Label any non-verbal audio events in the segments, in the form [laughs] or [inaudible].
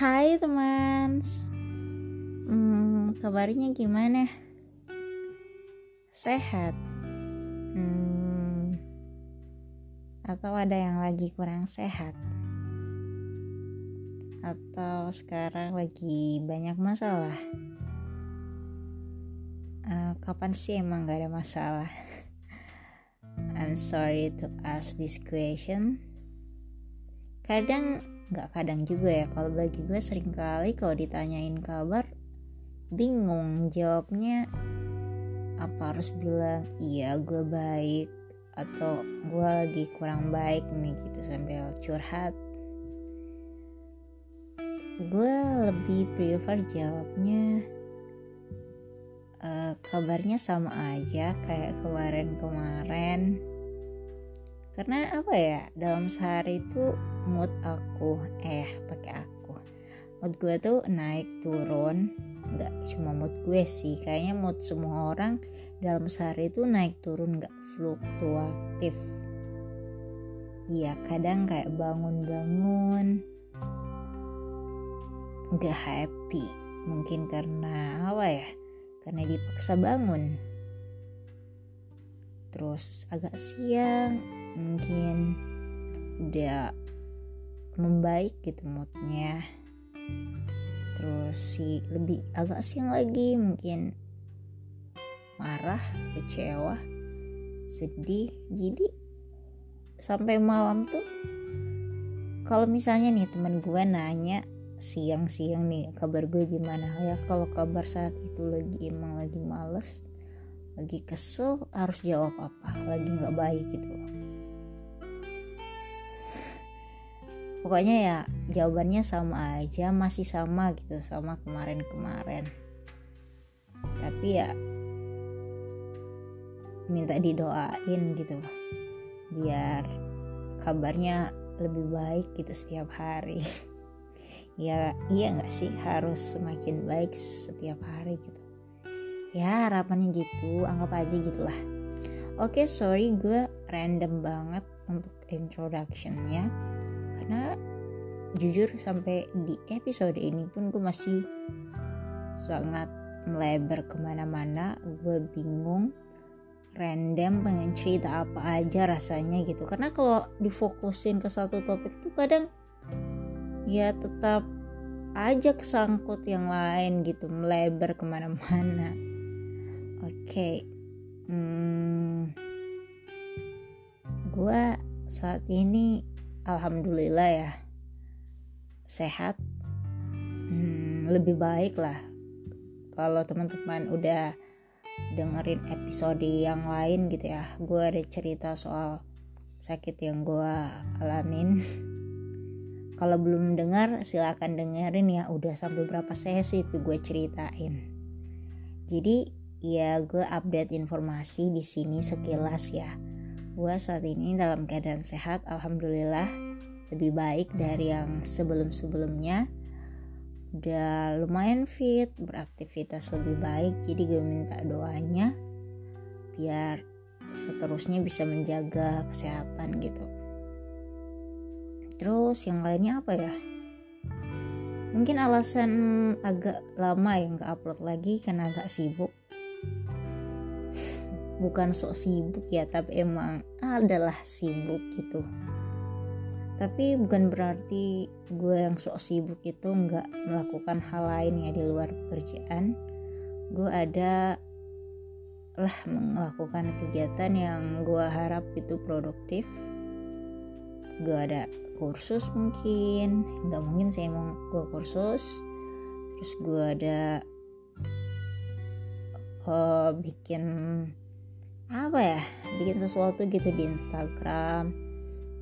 Hai teman, hmm, kabarnya gimana? Sehat? Hmm, atau ada yang lagi kurang sehat? Atau sekarang lagi banyak masalah? Uh, kapan sih emang gak ada masalah? [laughs] I'm sorry to ask this question. Kadang nggak kadang juga ya kalau bagi gue sering kali kalau ditanyain kabar bingung jawabnya apa harus bilang iya gue baik atau gue lagi kurang baik nih gitu sambil curhat. Gue lebih prefer jawabnya uh, kabarnya sama aja kayak kemarin-kemarin. Karena apa ya dalam sehari itu mood aku eh pakai aku. Mood gue tuh naik turun. Nggak cuma mood gue sih kayaknya mood semua orang dalam sehari itu naik turun nggak fluktuatif. Iya kadang kayak bangun-bangun nggak happy. Mungkin karena apa ya? Karena dipaksa bangun. Terus agak siang mungkin udah membaik gitu moodnya. Terus si lebih agak siang lagi mungkin marah kecewa sedih. Jadi sampai malam tuh kalau misalnya nih teman gue nanya siang-siang nih kabar gue gimana? Ya kalau kabar saat itu lagi emang lagi males lagi kesel harus jawab apa? Lagi nggak baik gitu pokoknya ya jawabannya sama aja masih sama gitu sama kemarin-kemarin. Tapi ya minta didoain gitu biar kabarnya lebih baik gitu setiap hari. [laughs] Ya iya nggak sih harus semakin baik setiap hari gitu. Ya harapannya gitu anggap aja gitulah. Oke sorry gue random banget untuk introductionnya karena jujur sampai di episode ini pun gue masih sangat melebar ke mana-mana gue bingung random pengen cerita apa aja rasanya gitu karena kalau difokusin ke satu topik tuh kadang ya tetap aja kesangkut yang lain gitu melebar ke mana-mana oke okay. hmm, gue saat ini alhamdulillah ya. Sehat. Hmm, lebih baik lah. Kalau teman-teman udah dengerin episode yang lain gitu ya. Gue ada cerita soal sakit yang gue alamin. [laughs] Kalau belum dengar silahkan dengerin ya. Udah sampai berapa sesi itu gue ceritain. Jadi ya gue update informasi di sini sekilas ya gue saat ini dalam keadaan sehat alhamdulillah. Lebih baik dari yang sebelum-sebelumnya. Udah lumayan fit beraktivitas lebih baik jadi gue minta doanya biar seterusnya bisa menjaga kesehatan gitu. Terus yang lainnya apa ya? Mungkin alasan agak lama yang gak upload lagi karena agak sibuk. [laughs] Bukan sok sibuk ya tapi emang adalah sibuk gitu. Tapi bukan berarti gue yang sok sibuk itu nggak melakukan hal lain ya di luar pekerjaan. Gue ada lah melakukan kegiatan yang gue harap itu produktif. Gue ada kursus mungkin nggak mungkin saya mau gue kursus. Terus gue ada uh, bikin apa ya bikin sesuatu gitu di Instagram.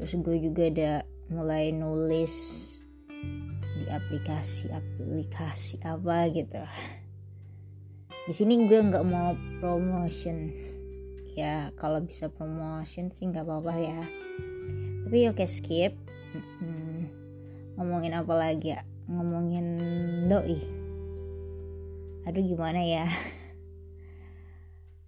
Terus gue juga ada mulai nulis di aplikasi-aplikasi apa gitu. Di sini gue nggak mau promotion. Ya kalau bisa promotion sih nggak apa-apa ya. Tapi oke okay, skip ngomongin apa lagi ya? Ngomongin doi. Aduh gimana ya?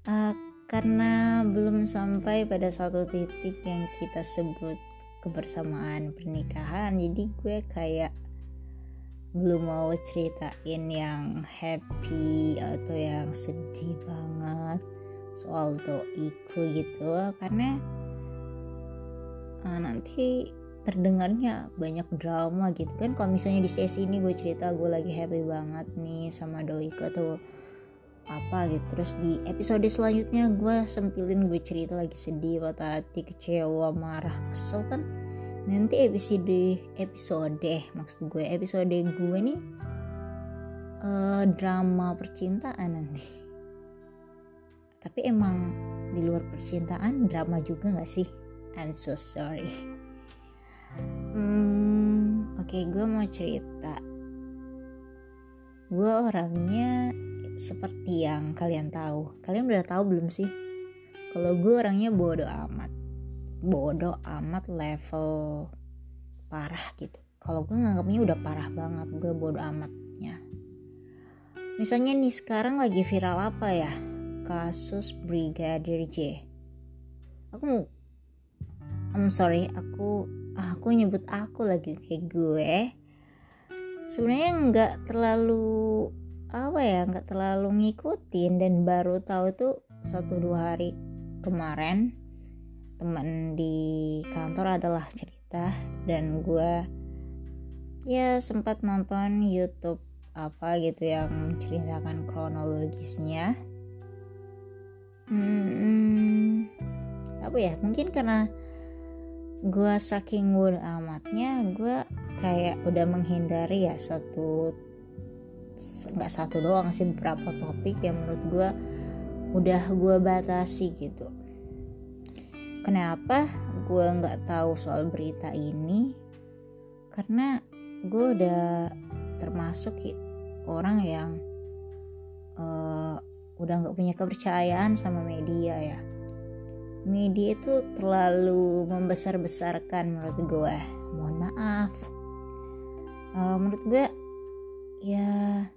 Uh, [laughs] karena belum sampai pada satu titik yang kita sebut kebersamaan pernikahan jadi gue kayak belum mau ceritain yang happy atau yang sedih banget soal doiku gitu karena uh, nanti terdengarnya banyak drama gitu kan. Kalau misalnya di sesi ini gue cerita gue lagi happy banget nih sama doiku atau apa gitu. Terus di episode selanjutnya gue sempilin gue cerita lagi sedih patah hati kecewa marah kesel kan. Nanti episode episode maksud gue episode gue nih uh, drama percintaan nanti. Tapi emang di luar percintaan drama juga gak sih? I'm so sorry. Hmm, oke okay, gue mau cerita. Gue orangnya seperti yang kalian tahu. Kalian udah tahu belum sih? Kalau gue orangnya bodoh amat. Bodoh amat level parah gitu. Kalau gue nganggapnya udah parah banget gue bodoh amatnya. Misalnya nih sekarang lagi viral apa ya? Kasus Brigadir J. Aku I'm sorry aku aku nyebut aku lagi kayak gue. Sebenarnya nggak terlalu apa ya nggak terlalu ngikutin dan baru tahu tuh satu dua hari kemarin teman di kantor adalah cerita dan gue ya sempat nonton YouTube apa gitu yang menceritakan kronologisnya. Hmm, apa ya mungkin karena gue saking bodo amatnya gue kayak udah menghindari ya satu nggak satu doang sih beberapa topik yang menurut gue udah gue batasi gitu Kenapa gue nggak tahu soal berita ini? Karena gue udah termasuk orang yang uh, udah nggak punya kepercayaan sama media ya. Media itu terlalu membesar-besarkan menurut gue. Mohon maaf. Uh, menurut gue ya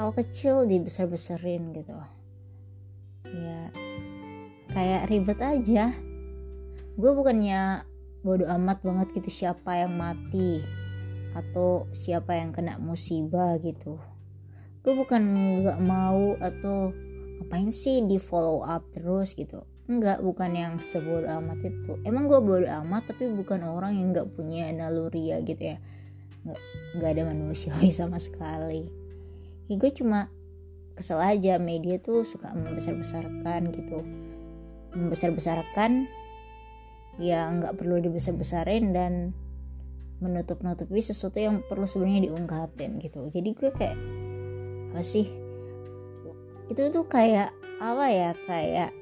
hal kecil dibesar-besarin gitu. Ya kayak ribet aja. Gue bukannya bodoh amat banget gitu siapa yang mati atau siapa yang kena musibah gitu. Gue bukan nggak mau atau ngapain sih di follow up terus gitu. Enggak bukan yang sebodoh amat itu. Emang gue bodoh amat tapi bukan orang yang nggak punya naluri ya gitu ya nggak nggak ada manusiawi [laughs] sama sekali. Ya gue cuma kesel aja media tuh suka membesar besarkan gitu. Membesar-besarkan ya nggak perlu dibesar-besarin dan menutup-nutupi sesuatu yang perlu sebenarnya diungkapin gitu. Jadi gue kayak apa sih? Itu tuh kayak apa ya? Kayak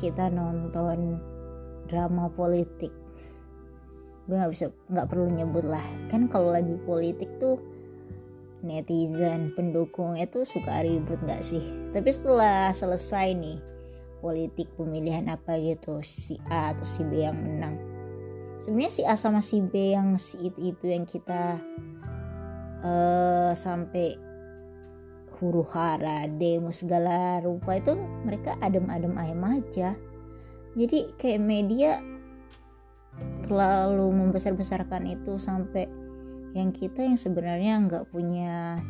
kita nonton drama politik gue nggak bisa nggak perlu nyebut lah. Kan kalau lagi politik tuh netizen pendukung itu suka ribut nggak sih? Tapi setelah selesai nih politik pemilihan apa gitu si A atau si B yang menang. Sebenarnya si A sama si B yang si itu itu yang kita uh, sampai huru hara demo segala rupa itu mereka adem-adem ayam aja. Jadi kayak media terlalu membesar-besarkan itu sampai yang kita yang sebenarnya nggak punya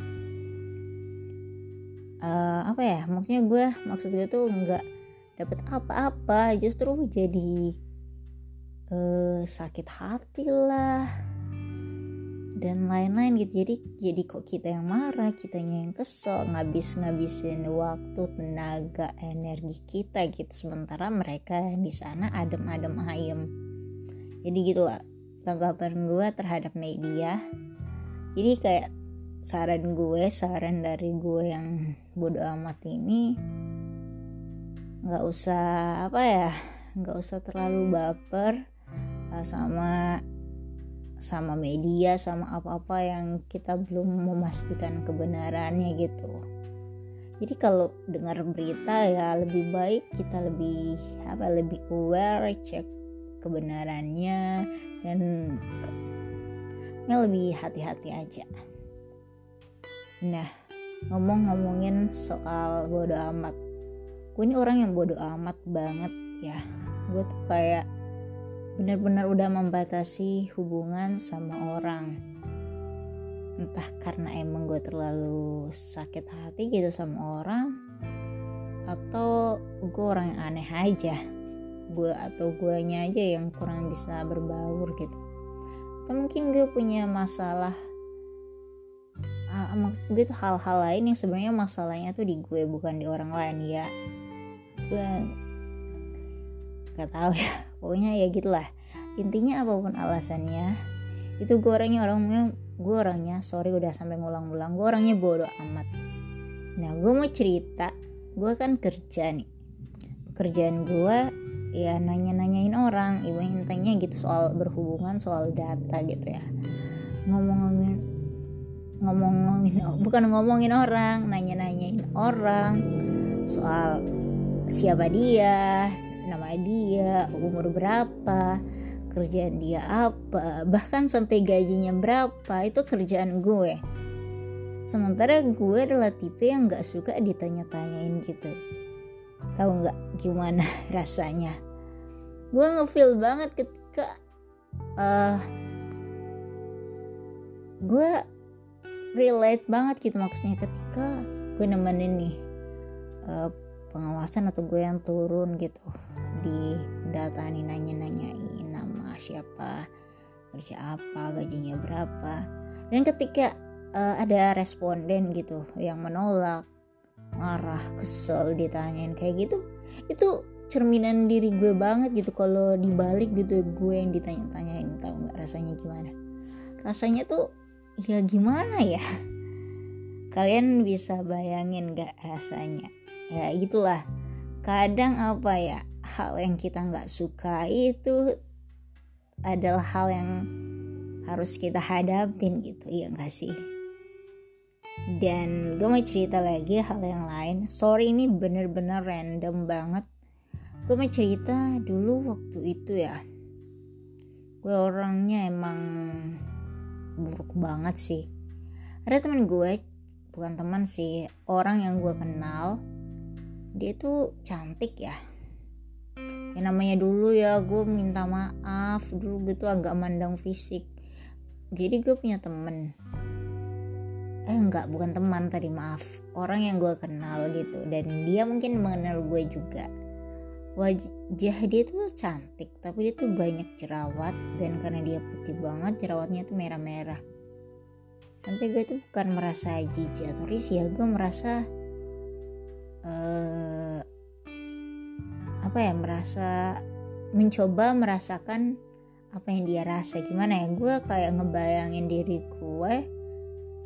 uh, apa ya maksudnya gue maksud gue tuh nggak dapat apa-apa justru jadi uh, sakit hati lah dan lain-lain gitu. Jadi jadi kok kita yang marah kitanya yang kesel ngabis ngabisin waktu tenaga energi kita gitu. Sementara mereka di sana adem-adem ayem jadi gitulah tanggapan gue terhadap media. Jadi kayak saran gue saran dari gue yang bodoh amat ini nggak usah apa ya nggak usah terlalu baper uh, sama sama media sama apa-apa yang kita belum memastikan kebenarannya gitu. Jadi kalau dengar berita ya lebih baik kita lebih apa lebih aware cek kebenarannya dan ya lebih hati-hati aja. Nah ngomong-ngomongin soal bodo amat. Gue ini orang yang bodoh amat banget ya. Gue tuh kayak benar-benar udah membatasi hubungan sama orang. Entah karena emang gue terlalu sakit hati gitu sama orang atau gue orang yang aneh aja gue atau guanya aja yang kurang bisa berbaur gitu. Atau mungkin gue punya masalah ah, maksud gue hal-hal lain yang sebenarnya masalahnya tuh di gue bukan di orang lain ya. Gue gak tahu ya [laughs] pokoknya ya gitulah. Intinya apa pun alasannya itu gue orangnya orangnya gue orangnya sorry udah sampai ngulang-ngulang gue orangnya bodoh amat. Nah gue mau cerita gue kan kerja nih. Pekerjaan gue ya nanya-nanyain orang ibu intinya gitu soal berhubungan soal data gitu ya. Ngomong-ngomongin ngomong-ngomongin bukan ngomongin orang nanya-nanyain orang soal siapa dia nama dia umur berapa kerjaan dia apa bahkan sampai gajinya berapa itu kerjaan gue. Sementara gue adalah tipe yang gak suka ditanya-tanyain gitu tahu nggak gimana [laughs] rasanya. Gue ngefeel banget ketika uh, gue relate banget gitu maksudnya ketika gue nemenin nih uh, pengawasan atau gue yang turun gitu di data nih nanya-nanyain nama siapa kerja apa gajinya berapa. Dan ketika uh, ada responden gitu yang menolak marah kesel ditanyain kayak gitu. Itu cerminan diri gue banget gitu. Kalau dibalik gitu gue yang ditanya-tanyain. Tahu nggak rasanya gimana? Rasanya tuh ya gimana ya? Kalian bisa bayangin gak rasanya? Ya gitulah. Kadang apa ya hal yang kita nggak suka itu adalah hal yang harus kita hadapin gitu. Ya enggak sih dan gue mau cerita lagi hal yang lain. Sorry ini bener-bener random banget. Gue mau cerita dulu waktu itu ya. Gue orangnya emang buruk banget sih. Ada teman gue bukan teman sih orang yang gue kenal. Dia tuh cantik ya. Ya namanya dulu ya gue minta maaf. Dulu gitu agak mandang fisik. Jadi gue punya temen eh enggak bukan teman tadi maaf. Orang yang gue kenal gitu dan dia mungkin mengenal gue juga. Wajah dia tuh cantik tapi dia tuh banyak jerawat dan karena dia putih banget jerawatnya tuh merah-merah. Sampai gue tuh bukan merasa jijik atau risih ya gue merasa uh, apa ya merasa mencoba merasakan apa yang dia rasa. Gimana ya gue kayak ngebayangin diri gue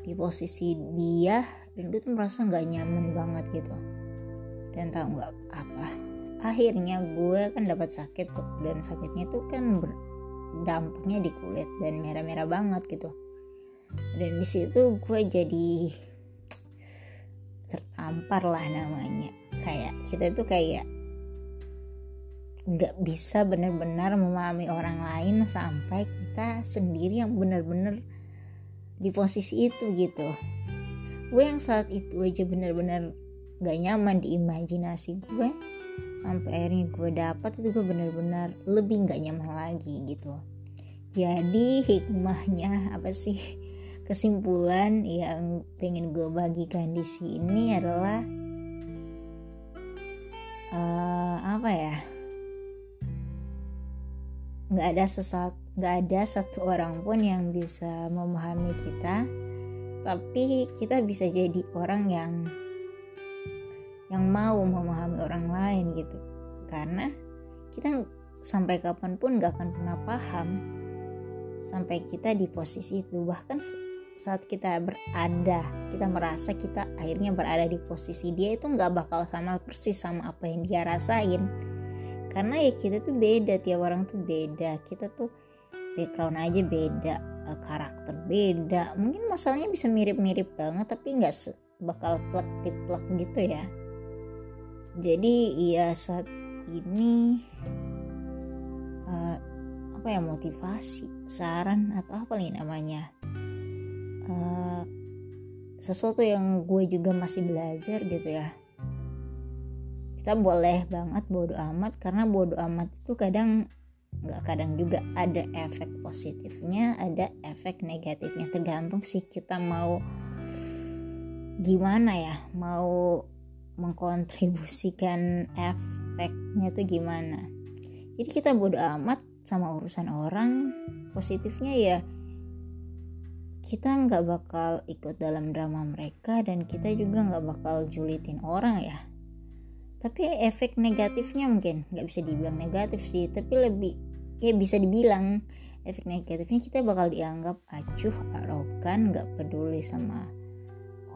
di posisi dia dan gue tuh merasa nggak nyaman banget gitu. Dan tau nggak apa akhirnya gue kan dapat sakit tuh dan sakitnya tuh kan dampaknya di kulit dan merah-merah banget gitu. Dan di situ gue jadi tertampar lah namanya. Kayak kita tuh kayak nggak bisa benar-benar memahami orang lain sampai kita sendiri yang benar-benar di posisi itu gitu. Gue yang saat itu aja benar-benar gak nyaman di imajinasi gue. Sampai akhirnya gue dapat itu gue benar-benar lebih gak nyaman lagi gitu. Jadi hikmahnya apa sih? Kesimpulan yang pengen gue bagikan di sini adalah uh, apa ya? Nggak ada sesat nggak ada satu orang pun yang bisa memahami kita tapi kita bisa jadi orang yang yang mau memahami orang lain gitu. Karena kita sampai kapan pun nggak akan pernah paham sampai kita di posisi itu. Bahkan saat kita berada kita merasa kita akhirnya berada di posisi dia itu nggak bakal sama persis sama apa yang dia rasain. Karena ya kita tuh beda tiap orang tuh beda. Kita tuh background aja beda eh, karakter beda. Mungkin masalahnya bisa mirip-mirip banget tapi nggak bakal plek plek gitu ya. Jadi ya saat ini uh, apa ya motivasi saran atau apa nih namanya uh, sesuatu yang gue juga masih belajar gitu ya. Kita boleh banget bodoh amat karena bodoh amat itu kadang nggak kadang juga ada efek positifnya ada efek negatifnya. Tergantung sih kita mau gimana ya mau mengkontribusikan efeknya tuh gimana. Jadi kita bodo amat sama urusan orang positifnya ya kita nggak bakal ikut dalam drama mereka dan kita juga nggak bakal julitin orang ya. Tapi efek negatifnya mungkin nggak bisa dibilang negatif sih tapi lebih ya bisa dibilang efek negatifnya kita bakal dianggap acuh arogan nggak peduli sama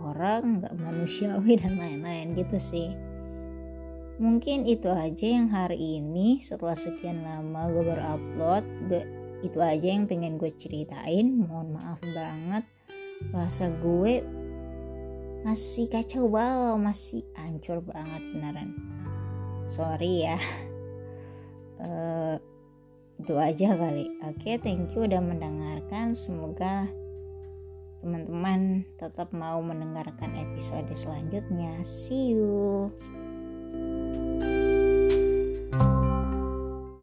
orang nggak manusiawi dan lain-lain gitu sih. Mungkin itu aja yang hari ini. Setelah sekian lama gue baru upload gue, itu aja yang pengen gue ceritain. Mohon maaf banget. Bahasa gue masih kacau banget masih hancur banget beneran. Sorry ya. Uh, [laughs] itu aja kali. Oke thank you udah mendengarkan. Semoga teman-teman tetap mau mendengarkan episode selanjutnya. See you